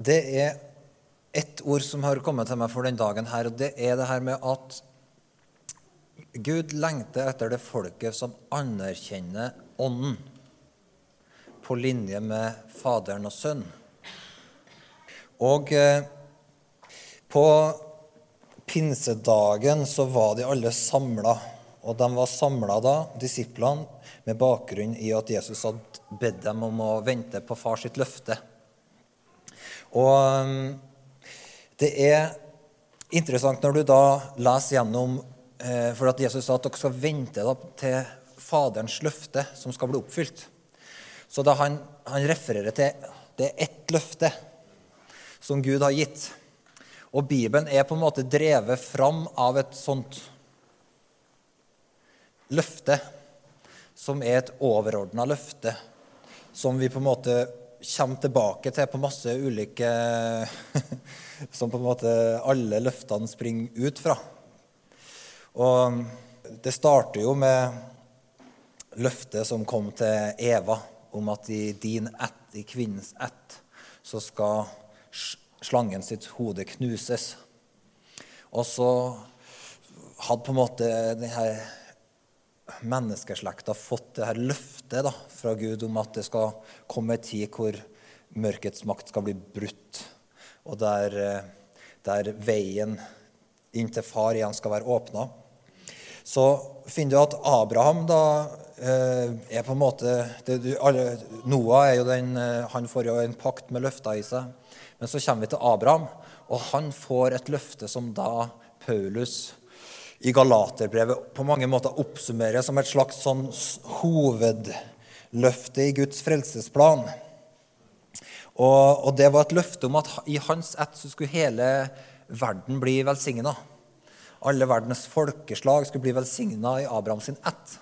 det er ett ord som har kommet til meg for den dagen her, og det er det her med at Gud lengter etter det folket som anerkjenner Ånden på linje med Faderen og Sønnen. Og eh, på pinsedagen så var de alle samla. Og de var samla da, disiplene, med bakgrunn i at Jesus hadde bedt dem om å vente på far sitt løfte. Og eh, det er interessant når du da leser gjennom eh, For at Jesus sa at dere skal vente til Faderens løfte som skal bli oppfylt. Så da han, han refererer til det er ett løfte som Gud har gitt. Og Bibelen er på en måte drevet fram av et sånt løfte, som er et overordna løfte, som vi på en måte kommer tilbake til på masse ulike Som på en måte alle løftene springer ut fra. Og det starter jo med løftet som kom til Eva, om at i din ett, i kvinnens ett, så skal slangen sitt hode knuses. Og så hadde på en måte denne menneskeslekta fått det her løftet da, fra Gud om at det skal komme en tid hvor mørkets makt skal bli brutt, og der, der veien inn til far igjen skal være åpna. Så finner du at Abraham da eh, er på en måte det, alle, Noah er jo den, eh, han får jo en pakt med løfter i seg. Men så kommer vi til Abraham, og han får et løfte som da Paulus i Galaterbrevet på mange måter oppsummerer som et slags sånn hovedløfte i Guds frelsesplan. Og, og, det var et løfte om at i hans ett så skulle hele verden bli velsigna. Alle verdens folkeslag skulle bli velsigna i Abrahams ett.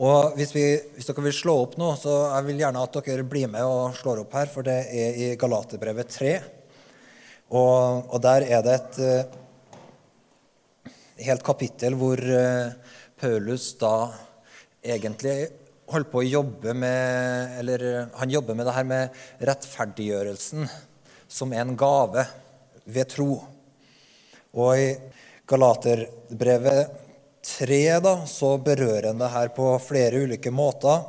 Og hvis, vi, hvis, dere vil slå opp nå, så jeg vil gjerne at dere blir med og slår opp her, for det er i Galaterbrevet 3. Og, og der er det et uh, helt kapittel hvor uh, Paulus da egentlig holder på å jobbe med Eller han jobber med det her med rettferdiggjørelsen som en gave ved tro. Og i Galaterbrevet 3 da, så berører han det her på flere ulike måter.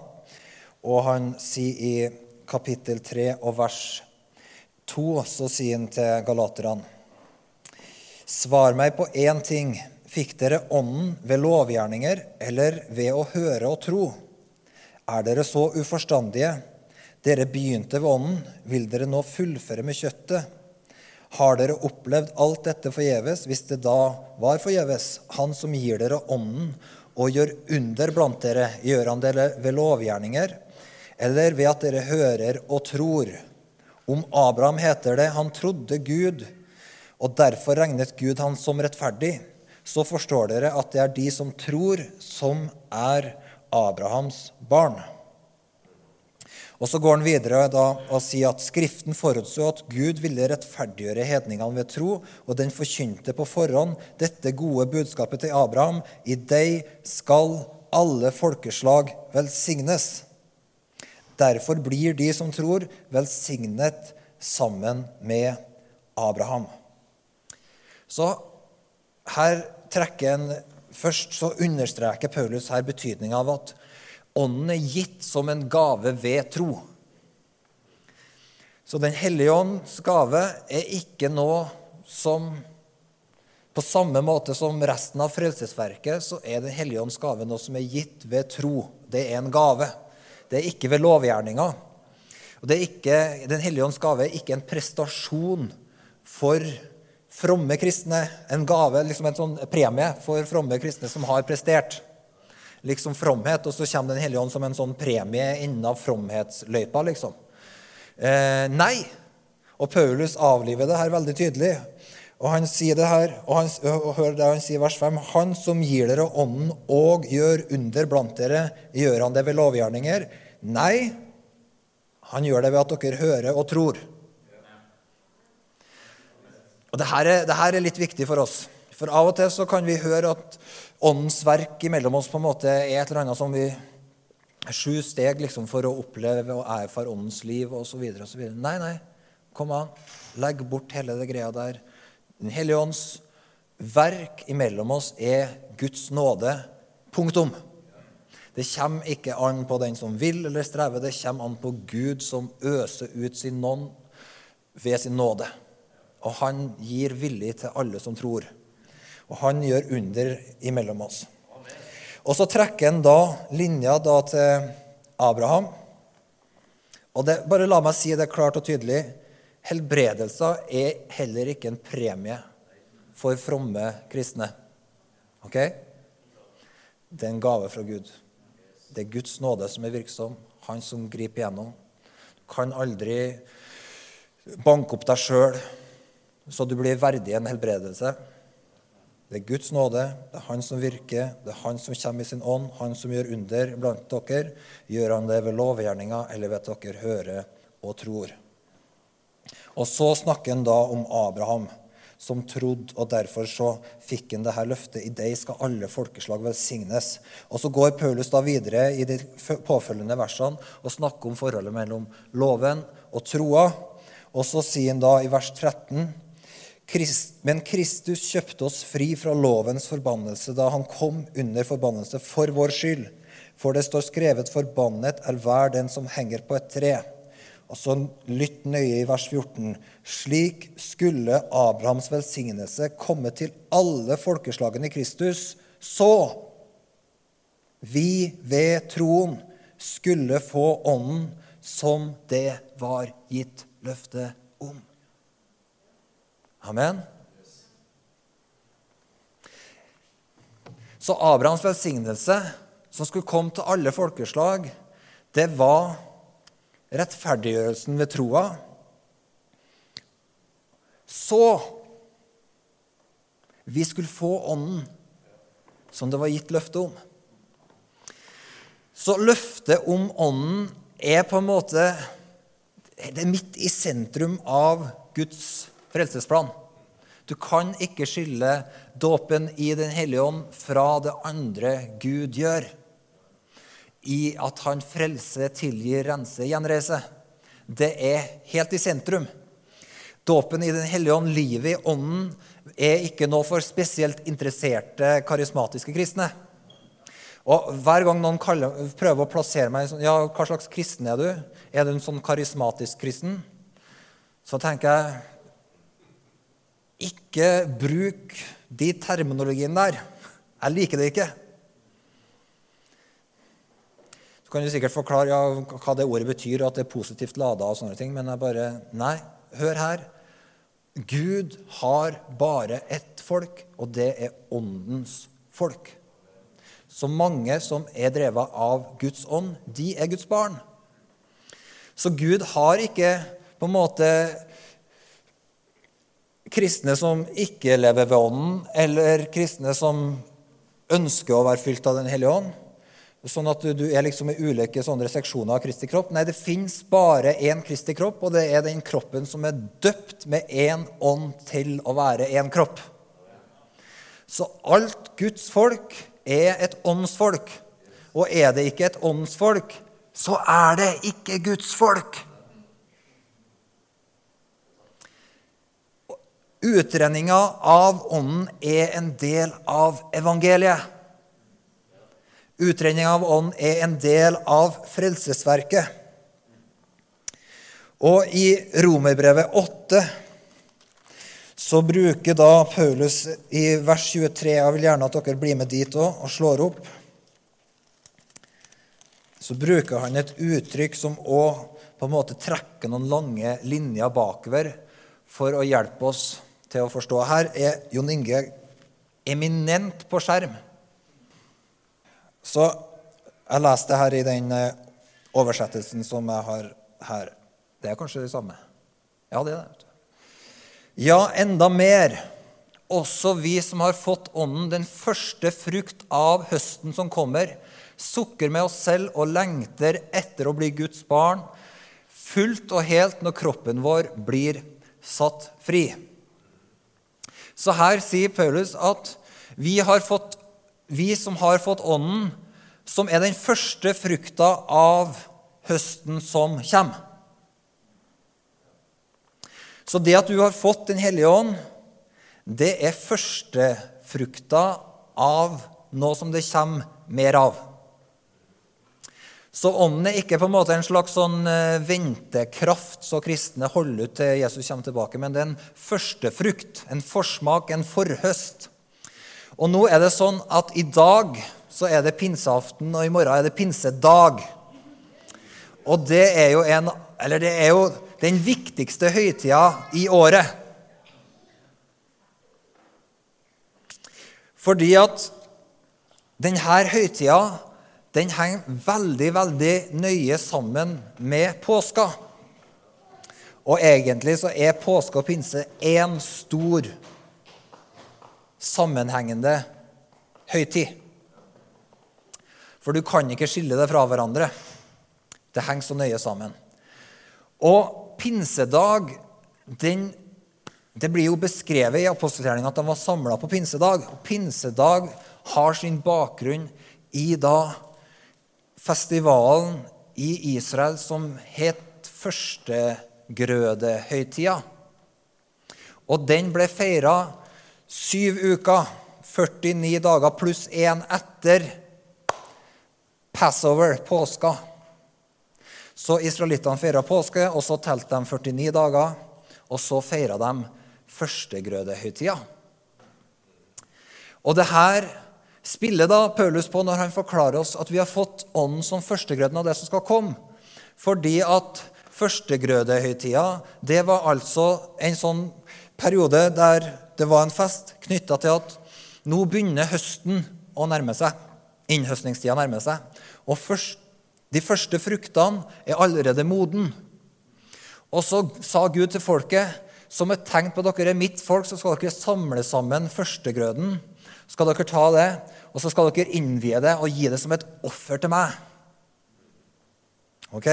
Og han sier i kapittel 3 og vers 2, så sier han til galaterne Svar meg på én ting. Fikk dere Ånden ved lovgjerninger eller ved å høre og tro? Er dere så uforstandige? Dere begynte ved Ånden. Vil dere nå fullføre med kjøttet? Har dere opplevd alt dette forgjeves, hvis det da var forgjeves? Han som gir dere ånden og gjør under blant dere, gjør han dere ved lovgjerninger, eller ved at dere hører og tror? Om Abraham heter det han trodde Gud, og derfor regnet Gud han som rettferdig. Så forstår dere at det er de som tror, som er Abrahams barn. Og Så går han videre da, og sier at Skriften forutså at Gud ville rettferdiggjøre hedningene ved tro, og den forkynte på forhånd dette gode budskapet til Abraham. I deg skal alle folkeslag velsignes. Derfor blir de som tror, velsignet sammen med Abraham. Så her trekker en Først så understreker Paulus her betydninga av at Ånden er gitt som en gave ved tro. Så Den hellige ånds gave er ikke noe som På samme måte som resten av frelsesverket, så er Den hellige ånds gave noe som er gitt ved tro. Det er en gave. Det er ikke ved lovgjerninga. Er Den hellige ånds gave er ikke en prestasjon for fromme kristne. En gave, liksom en sånn premie for fromme kristne som har prestert liksom fromhet, og så kommer Den hellige ånd som en sånn premie innen fromhetsløypa, liksom. Eh, nei. Og Paulus avliver det her veldig tydelig. Og han sier det her, og, han, og hør det han sier i vers 5.: Han som gir dere ånden og gjør under blant dere, gjør han det ved lovgjerninger? Nei, han gjør det ved at dere hører og tror. Og det her, er, det her er litt viktig for oss. For av og til så kan vi høre at åndens verk imellom oss på en måte er et eller annet som vi Sju steg liksom for å oppleve og erfare åndens liv osv. Nei, nei. Kom an, legg bort hele det greia der. Den hellige ånds verk imellom oss er Guds nåde. Punktum. Det kommer ikke an på den som vil eller strever, det kommer an på Gud som øser ut sin nånd ved sin nåde. Og han gir villig til alle som tror. Og han gjør under imellom oss. Og så trekker han da linja da til Abraham. Og det, bare la meg si det klart og tydelig. Helbredelser er heller ikke en premie for fromme kristne. Ok? Det er en gave fra Gud. Det er Guds nåde som er virksom, han som griper gjennom. Du kan aldri banke opp deg sjøl så du blir verdig en helbredelse. Det er Guds nåde, det er Han som virker, det er Han som kommer i sin ånd, Han som gjør under blant dere. Gjør Han det ved lovgjerninga, eller ved at dere hører og tror? Og så snakker han da om Abraham som trodde, og derfor så fikk han dette løftet. I deg skal alle folkeslag velsignes. Og Så går Paulus da videre i de påfølgende versene og snakker om forholdet mellom loven og troa. Og så sier han da i vers 13 men Kristus kjøpte oss fri fra lovens forbannelse da han kom under forbannelse for vår skyld. For det står skrevet 'Forbannet er hver den som henger på et tre'. Og så Lytt nøye i vers 14. Slik skulle Abrahams velsignelse komme til alle folkeslagene i Kristus, så vi ved troen skulle få Ånden som det var gitt løfte om. Amen. Så Abrahams velsignelse, som skulle komme til alle folkeslag, det var rettferdiggjørelsen ved troa, så vi skulle få Ånden som det var gitt løfte om. Så løftet om Ånden er på en måte det er midt i sentrum av Guds frelsesplan. Du kan ikke skille dåpen i Den hellige ånd fra det andre Gud gjør i at han frelser, tilgir, renser, gjenreiser. Det er helt i sentrum. Dåpen i Den hellige ånd, livet i ånden, er ikke noe for spesielt interesserte, karismatiske kristne. Og Hver gang noen kaller, prøver å plassere meg sånn, ja, hva slags kristen er du? Er du en sånn karismatisk kristen? Så tenker jeg ikke bruk de terminologiene der. Jeg liker det ikke. Så kan du sikkert forklare ja, hva det ordet betyr, og at det er positivt lada. og sånne ting, Men jeg bare Nei, hør her. Gud har bare ett folk, og det er åndens folk. Så mange som er drevet av Guds ånd, de er Guds barn. Så Gud har ikke på en måte kristne som ikke lever ved ånden, eller kristne som ønsker å være fylt av Den hellige ånd. Sånn at du er liksom i ulike sånne seksjoner av Kristi kropp. Nei, det fins bare én Kristi kropp, og det er den kroppen som er døpt med én ånd til å være én kropp. Så alt Guds folk er et åndsfolk. Og er det ikke et åndsfolk, så er det ikke Guds folk. Utrenninga av ånden er en del av evangeliet. Utrenninga av Ånden er en del av frelsesverket. Og i Romerbrevet 8 så bruker da Paulus i vers 23 Jeg vil gjerne at dere blir med dit òg og slår opp. Så bruker han et uttrykk som òg på en måte trekker noen lange linjer bakover for å hjelpe oss til å forstå. Her er Jon Inge eminent på skjerm. Så jeg leste her i den eh, oversettelsen som jeg har her. Det er kanskje det samme? Ja, det er det. Ja, enda mer. Også vi som har fått Ånden, den første frukt av høsten som kommer, sukker med oss selv og lengter etter å bli Guds barn, fullt og helt når kroppen vår blir satt fri. Så her sier Paulus at vi fått vi som har fått Ånden, som er den første frukta av høsten som kommer. Så det at du har fått Den hellige ånd, det er førstefrukta av noe som det kommer mer av. Så ånden er ikke på en måte en slags sånn eh, ventekraft så kristne holder ut til Jesus kommer tilbake, men det er en førstefrukt, en forsmak, en forhøst. Og nå er det sånn at i dag så er det pinseaften, og i morgen er det pinsedag. Og det er jo, en, det er jo den viktigste høytida i året. Fordi at denne høytida den henger veldig, veldig nøye sammen med påska. Og egentlig så er påske og pinse én stor, sammenhengende høytid. For du kan ikke skille det fra hverandre. Det henger så nøye sammen. Og pinsedag den, Det blir jo beskrevet i apostelgjerninga at de var samla på pinsedag. Og pinsedag har sin bakgrunn i da festivalen i Israel som het førstegrødehøytida. Og den ble feira syv uker, 49 dager pluss én etter Passover, påska. Så israelittene feira påske, og så telte de 49 dager. Og så feira de førstegrødehøytida. Og det her spiller da Paulus på når han forklarer oss at vi har fått ånden som førstegrøden av det som skal komme. Fordi at førstegrødehøytida det var altså en sånn periode der det var en fest knytta til at nå begynner høsten å nærme seg. Innhøstningstida nærmer seg. Og først, de første fruktene er allerede moden. Og så sa Gud til folket som et tegn på at dere er mitt folk, så skal dere samle sammen førstegrøden. Skal dere ta det, og så skal dere innvie det og gi det som et offer til meg. Ok?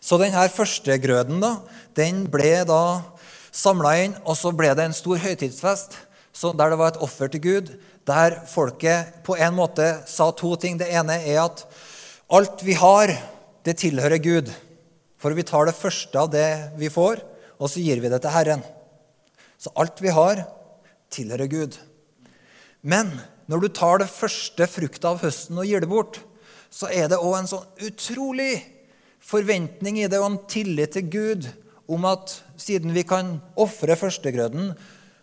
Så denne førstegrøden da, den ble da samla inn, og så ble det en stor høytidsfest der det var et offer til Gud, der folket på en måte sa to ting. Det ene er at alt vi har, det tilhører Gud. For vi tar det første av det vi får, og så gir vi det til Herren. Så alt vi har, tilhører Gud. Men når du tar det første frukta av høsten og gir det bort, så er det òg en sånn utrolig forventning i det og en tillit til Gud om at siden vi kan ofre førstegrøden,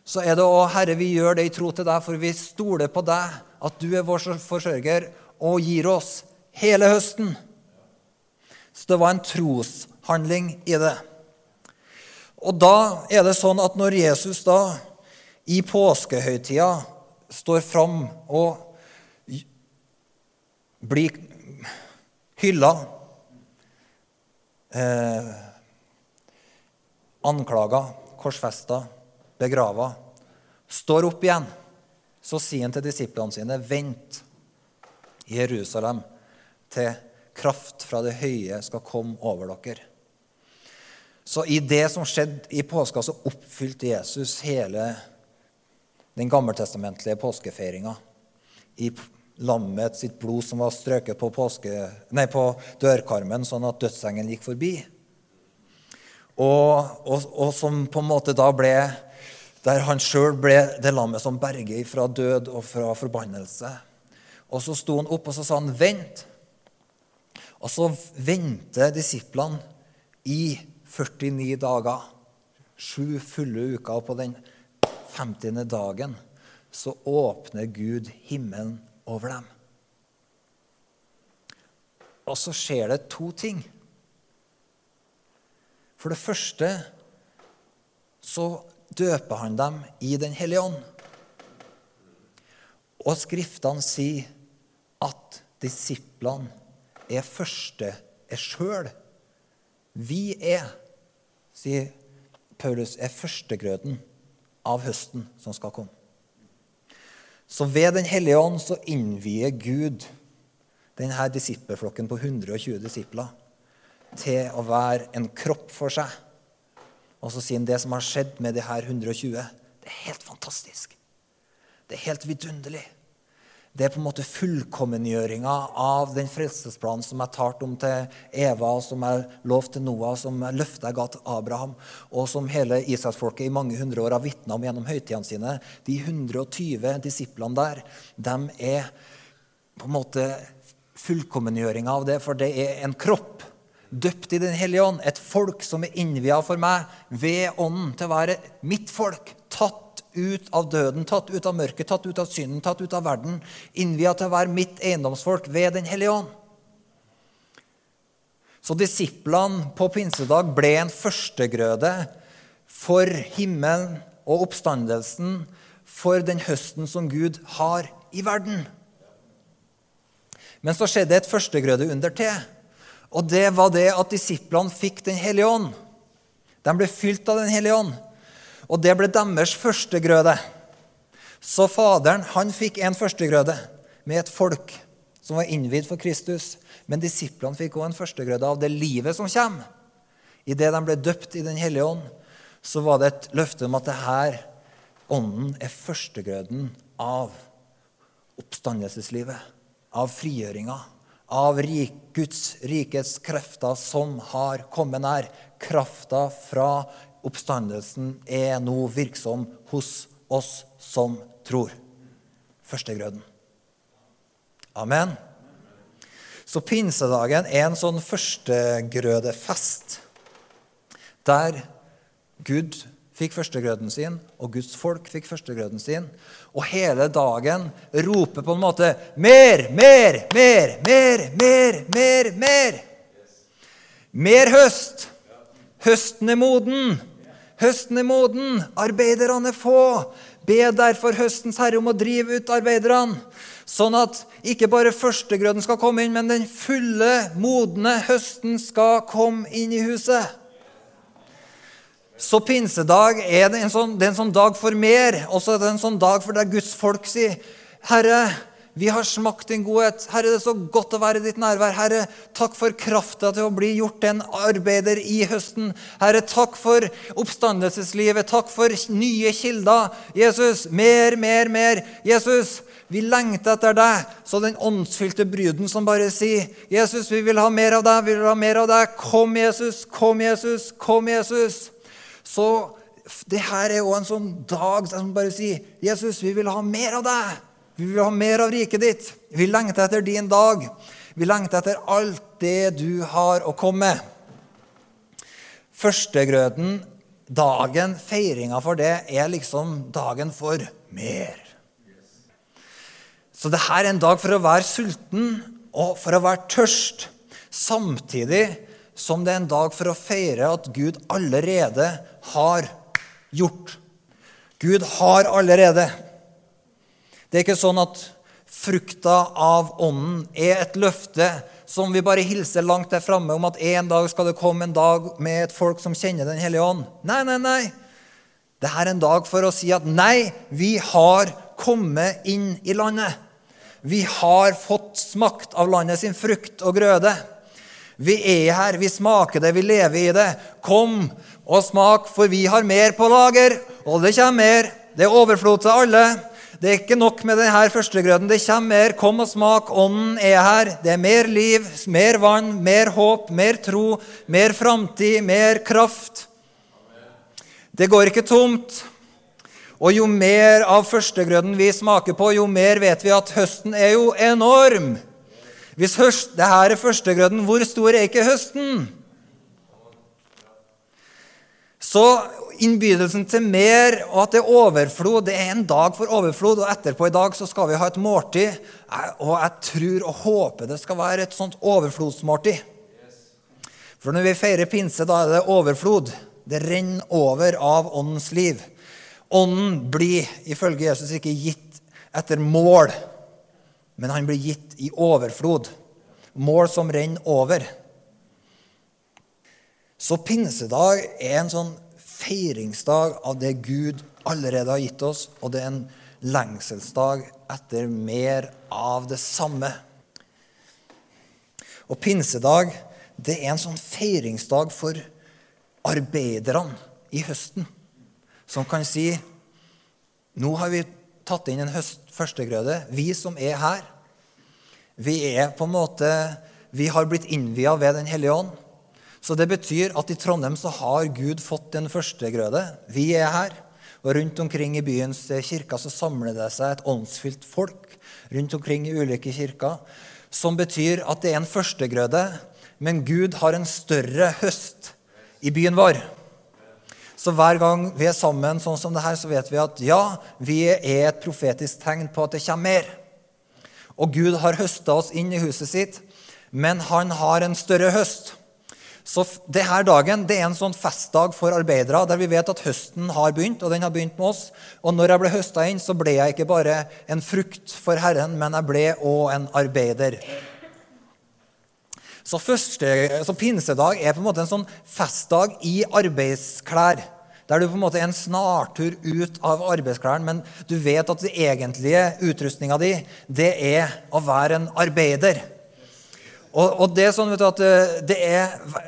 så er det òg, Herre, vi gjør det i tro til deg, for vi stoler på deg, at du er vår forsørger, og gir oss hele høsten. Så det var en troshandling i det. Og da er det sånn at når Jesus da i påskehøytida står fram og blir hylla, eh, anklaga, korsfesta, begrava, står opp igjen, så sier han til disiplene sine.: Vent i Jerusalem til kraft fra det høye skal komme over dere. Så i det som skjedde i påska, så oppfylte Jesus hele den gammeltestamentlige påskefeiringa i lammet sitt blod som var strøket på, påske, nei, på dørkarmen, sånn at dødsengelen gikk forbi. Og, og, og, som på en måte da ble Der han sjøl ble det lammet som berger fra død og fra forbannelse. Og så sto han opp og så sa han, 'Vent.' Og så venter disiplene i 49 dager. Sju fulle uker på den 50. dagen så åpner Gud himmelen over dem. Og så skjer det to ting. For det første så døper han dem i Den hellige ånd. Og Skriftene sier at disiplene er første er sjøl. Vi er, sier Paulus, er førstegrøden av høsten som skal komme. Så ved Den hellige ånd så innvier Gud denne disippelflokken på 120 disipler til å være en kropp for seg. Og så sier han det som har skjedd med de her 120, det er helt fantastisk. Det er helt vidunderlig. Det er på en måte fullkommengjøringa av den frelsesplanen som jeg talte om til Eva, som jeg lovte til Noah, som løfta jeg ga til Abraham, og som hele Israelsfolket i mange hundre år har vitna om gjennom høytidene sine. De 120 disiplene der, de er på en måte fullkommengjøringa av det, for det er en kropp døpt i Den hellige ånd, et folk som er innvia for meg ved ånden til å være mitt folk, tatt ut av døden, tatt ut av mørket, tatt ut av synden, tatt ut av verden, innvia til å være mitt eiendomsfolk ved Den hellige ånd. Så disiplene på pinsedag ble en førstegrøde for himmelen og oppstandelsen, for den høsten som Gud har i verden. Men så skjedde et førstegrøde under til. Og det var det at disiplene fikk Den hellige ånd. De ble fylt av Den hellige ånd. Og det ble deres førstegrøde. Så Faderen han fikk en førstegrøde med et folk som var innvidd for Kristus. Men disiplene fikk også en førstegrøde av det livet som kommer. Idet de ble døpt i Den hellige ånd, så var det et løfte om at det her, ånden, er førstegrøden av oppstandelseslivet. Av frigjøringa. Av Guds rikets krefter som har kommet nær. Krafta fra Oppstandelsen er nå virksom hos oss som tror. Førstegrøden. Amen. Så pinsedagen er en sånn førstegrødefest der Gud fikk førstegrøden sin, og Guds folk fikk førstegrøden sin. Og hele dagen roper på en måte mer, mer, mer, mer, mer, mer, mer. Mer høst. Høsten er moden. Høsten er moden, arbeiderne er få. Be derfor høstens herre om å drive ut arbeiderne, sånn at ikke bare førstegrøden skal komme inn, men den fulle, modne høsten skal komme inn i huset. Så pinsedag er en sånn, det er en sånn dag for mer. og så er det en sånn dag for der Guds folk sier, 'Herre, vi har smakt din godhet. Herre, det er så godt å være i ditt nærvær. Herre, takk for krafta til å bli gjort en arbeider i høsten. Herre, takk for oppstandelseslivet. Takk for nye kilder. Jesus, mer, mer, mer. Jesus, vi lengter etter deg. Så den åndsfylte bruden som bare sier, 'Jesus, vi vil ha mer av deg. Vi vil ha mer av deg. Kom, Jesus. Kom, Jesus. Kom, Jesus.' Så det her er jo en sånn dag som bare sier, 'Jesus, vi vil ha mer av deg'. Vi vil ha mer av riket ditt. Vi lengter etter din dag. Vi lengter etter alt det du har å komme med. Førstegrøten, dagen, feiringa for det, er liksom dagen for mer. Så dette er en dag for å være sulten og for å være tørst, samtidig som det er en dag for å feire at Gud allerede har gjort. Gud har allerede det er ikke sånn at frukta av Ånden er et løfte som vi bare hilser langt der framme om at en dag skal det komme en dag med et folk som kjenner Den hellige ånd. Nei, nei, nei. Dette er en dag for å si at nei, vi har kommet inn i landet. Vi har fått smakt av landet sin frukt og grøde. Vi er her, vi smaker det, vi lever i det. Kom og smak, for vi har mer på lager, og det kommer mer. Det er overflod til alle. Det er ikke nok med denne førstegrøden. Det kommer mer. Kom og smak. Ånden er her. Det er mer liv, mer vann, mer håp, mer tro, mer framtid, mer kraft. Det går ikke tomt. Og jo mer av førstegrøden vi smaker på, jo mer vet vi at høsten er jo enorm. Hvis høst, det her er førstegrøden, hvor stor er ikke høsten? Så innbydelsen til mer, og at det er overflod. Det er en dag for overflod, og etterpå i dag så skal vi ha et måltid. Og jeg tror og håper det skal være et sånt overflodsmåltid. For når vi feirer pinse, da er det overflod. Det renner over av åndens liv. Ånden blir ifølge Jesus ikke gitt etter mål, men han blir gitt i overflod. Mål som renner over. Så pinsedag er en sånn feiringsdag av det Gud allerede har gitt oss, og det er en lengselsdag etter mer av det samme. Og pinsedag det er en sånn feiringsdag for arbeiderne i høsten, som kan si nå har vi tatt inn en høst, førstegrøde. Vi som er her, vi er på en måte Vi har blitt innvia ved Den hellige ånd. Så det betyr at i Trondheim så har Gud fått en førstegrøde. Vi er her. Og rundt omkring i byens kirker så samler det seg et åndsfylt folk rundt omkring i ulike kirker, som betyr at det er en førstegrøde, men Gud har en større høst i byen vår. Så hver gang vi er sammen sånn som det her, så vet vi at ja, vi er et profetisk tegn på at det kommer mer. Og Gud har høsta oss inn i huset sitt, men han har en større høst. Så denne dagen det er en sånn festdag for arbeidere, der vi vet at høsten har begynt. Og den har begynt med oss. Og når jeg ble høsta inn, så ble jeg ikke bare en frukt for Herren, men jeg ble òg en arbeider. Så, første, så pinsedag er på en måte en sånn festdag i arbeidsklær. Der du på en måte er en snartur ut av arbeidsklærne, men du vet at den egentlige utrustninga di, det er å være en arbeider. Og, og det er sånn du, at eh, det er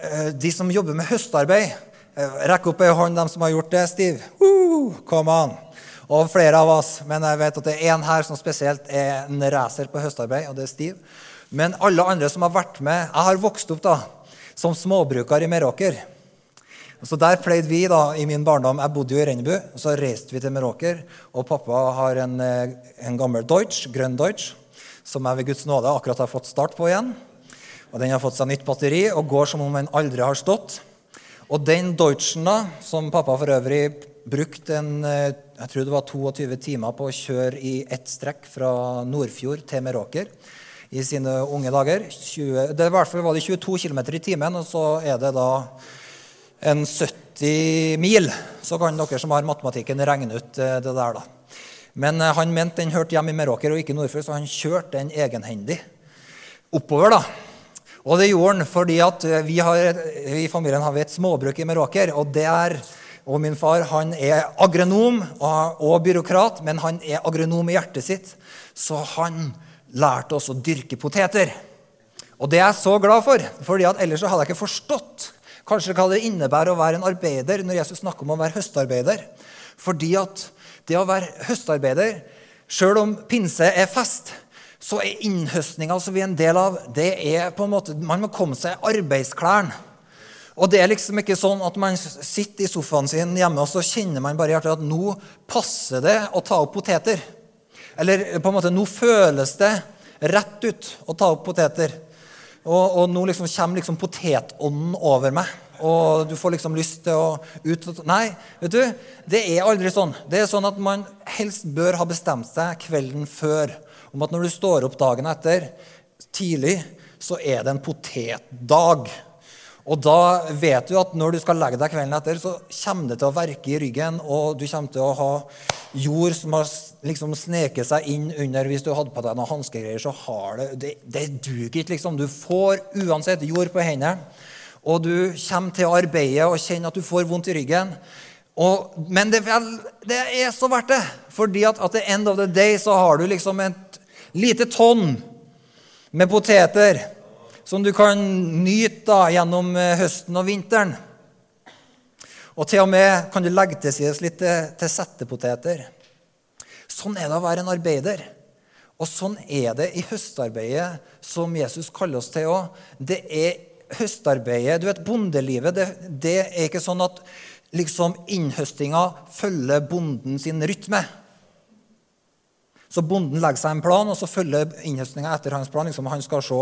eh, de som jobber med høstarbeid. Eh, rekk opp ei hånd, de som har gjort det, Steve. Uh, come on. Og flere av oss. Men jeg vet at det er en her som spesielt er en racer på høstarbeid, og det er Steve. Men alle andre som har vært med Jeg har vokst opp da, som småbruker i Meråker. Så Der pleide vi da, i min barndom Jeg bodde jo i Rennebu. Så reiste vi til Meråker. Og pappa har en, en gammel Deutsch, grønn Deutsch som jeg ved Guds nåde akkurat har fått start på igjen. Og Den har fått seg nytt batteri og går som om den aldri har stått. Og den Deutschen, da, som pappa for øvrig brukte en, eh, jeg tror det var 22 timer på å kjøre i ett strekk fra Nordfjord til Meråker i sine unge dager. 20, det var, var det 22 km i timen, og så er det da en 70 mil. Så kan dere som har matematikken, regne ut eh, det der, da. Men eh, han mente den hørte hjemme i Meråker og ikke Nordfjord, så han kjørte den egenhendig oppover. da. Og det gjorde han fordi eh, vi, har, i familien har vi et småbruk i Meråker. Og der, og min far han er agronom og, og byråkrat, men han er agronom i hjertet sitt. Så han lærte oss å dyrke poteter. Og det er jeg så glad for, fordi at ellers så hadde jeg ikke forstått kanskje hva det innebærer å være en arbeider når Jesus snakker om å være høstarbeider. Fordi at det å være høstarbeider, sjøl om pinse er fest, så er innhøstninga som vi er en del av, det er på en måte, Man må komme seg i arbeidsklærne. Og det er liksom ikke sånn at man sitter i sofaen sin hjemme og så kjenner man bare i hjertet at nå passer det å ta opp poteter. Eller på en måte, nå føles det rett ut å ta opp poteter. Og, og nå liksom kommer liksom potetånden over meg. Og du får liksom lyst til å ut Nei, vet du, det er aldri sånn. Det er sånn at man helst bør ha bestemt seg kvelden før om at når du står opp dagen etter, tidlig, så er det en potetdag. Og da vet du at når du skal legge deg kvelden etter, så kommer det til å verke i ryggen, og du kommer til å ha jord som har liksom sneket seg inn under Hvis du hadde på deg noen hanskegreier, så har det Det, det duger ikke, liksom. Du får uansett jord på hendene. Og du kommer til å arbeide og kjenne at du får vondt i ryggen. Og, men det, det, er så verdt det. Fordi at at the end of the day så har du liksom et lite tonn med poteter som du kan nyte da, gjennom eh, høsten og vinteren. Og til og med kan du legge til sides litt til, til settepoteter. Sånn er det å være en arbeider. Og sånn er det i høstarbeidet som Jesus kaller oss til òg. Det er høstarbeidet Du vet, bondelivet, det, det er ikke sånn at liksom innhøstinga følger bonden sin rytme. Så bonden legger seg en plan, og så følger innhøstninga etter hans plan. Liksom, han skal se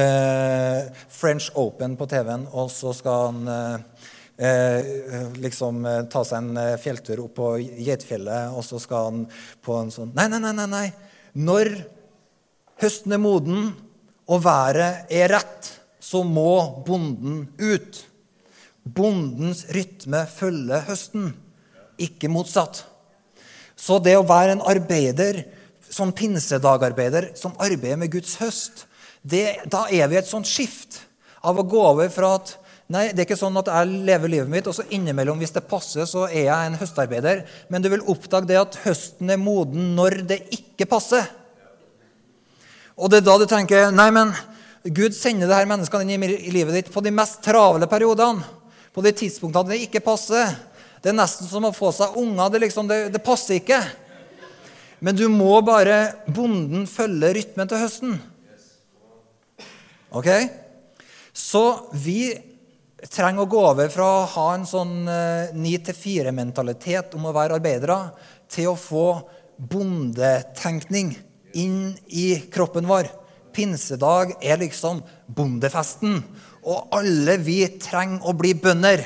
eh, French Open på TV-en, og så skal han eh, eh liksom eh, ta seg en eh, fjelltur opp på Geitfjellet, og så skal han på en sånn Nei, nei, nei. nei, nei. Når høsten er moden og været er rett, så må bonden ut. Bondens rytme følger høsten, ikke motsatt. Så det å være en arbeider, som pinsedagarbeider, som arbeider med Guds høst, det, da er vi et sånt skift av å gå over fra at Nei, det er ikke sånn at jeg lever livet mitt, og så innimellom, hvis det passer, så er jeg en høstarbeider. Men du vil oppdage det at høsten er moden når det ikke passer. Og det er da du tenker Nei, men Gud sender det her menneskene inn i livet ditt på de mest travle periodene. På de tidspunktene det ikke passer. Det er nesten som å få seg unger. Det, liksom, det, det passer ikke. Men du må bare bonden følge rytmen til høsten. Ok? Så vi trenger å gå over fra å ha en sånn ni til fire-mentalitet om å være arbeidere, til å få bondetenkning inn i kroppen vår. Pinsedag er liksom bondefesten, og alle vi trenger å bli bønder.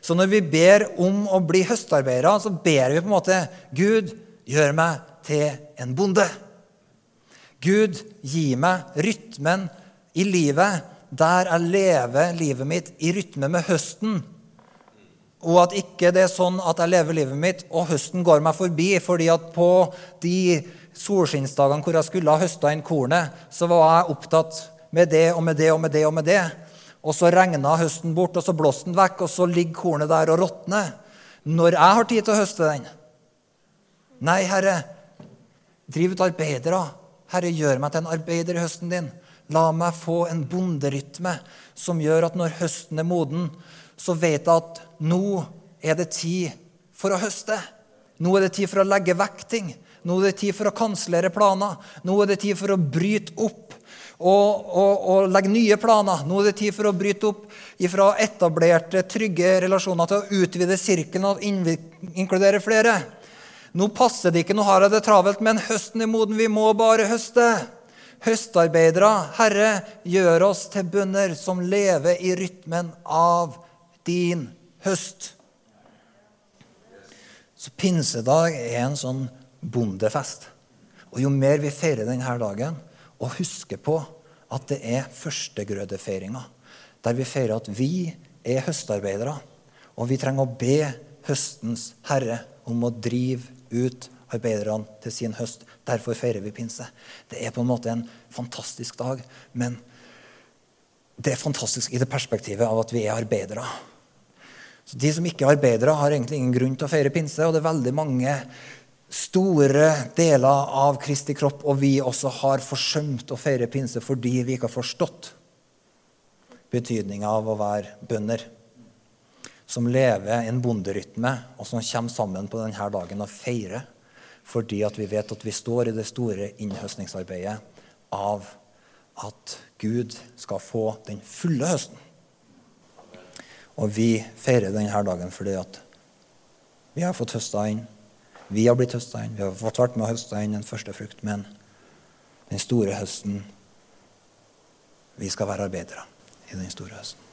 Så når vi ber om å bli høstarbeidere, så ber vi på en måte Gud, gjør meg til en bonde. Gud, gi meg rytmen i livet der jeg lever livet mitt i rytme med høsten. Og at ikke det er sånn at jeg lever livet mitt, og høsten går meg forbi. fordi at på de solskinnsdagene hvor jeg skulle ha høsta inn kornet, så var jeg opptatt med det og med det og med det og med det. Og så regna høsten bort, og så blåste den vekk, og så ligger kornet der og råtner. Når jeg har tid til å høste den. Nei, Herre, driv ut arbeidere. Herre, gjør meg til en arbeider i høsten din. La meg få en bonderytme som gjør at når høsten er moden, så vet jeg at nå er det tid for å høste. Nå er det tid for å legge vekk ting. Nå er det tid for å kansellere planer. Nå er det tid for å bryte opp og, og, og, legge nye planer. Nå er det tid for å bryte opp fra etablerte, trygge relasjoner til å utvide sirkelen og inkludere flere. Nå passer det ikke, nå har jeg det travelt, men høsten er moden. Vi må bare høste. Høstarbeidere, Herre, gjør oss til bønder som lever i rytmen av din høst. Så pinsedag er en sånn bondefest. Og jo mer vi feirer denne dagen, og huske på at det er førstegrødefeiringa, der vi feirer at vi er høstarbeidere, og vi trenger å be høstens herre om å drive ut arbeiderne til sin høst. Derfor feirer vi pinse. Det er på en måte en fantastisk dag, men det er fantastisk i det perspektivet av at vi er arbeidere. Så De som ikke er arbeidere, har egentlig ingen grunn til å feire pinse. Og det er veldig mange store deler av Kristi kropp, og vi også har forsømt å feire pinse fordi vi ikke har forstått betydninga av å være bønder. Som lever en bonderytme, og som kommer sammen på denne dagen og feirer. Fordi at vi vet at vi står i det store innhøstningsarbeidet av at Gud skal få den fulle høsten. Og vi feirer denne dagen fordi at vi har fått høsta inn vi har blitt høsta inn. Vi har fått vært med å høste inn den første frukt, men den store høsten Vi skal være arbeidere i den store høsten.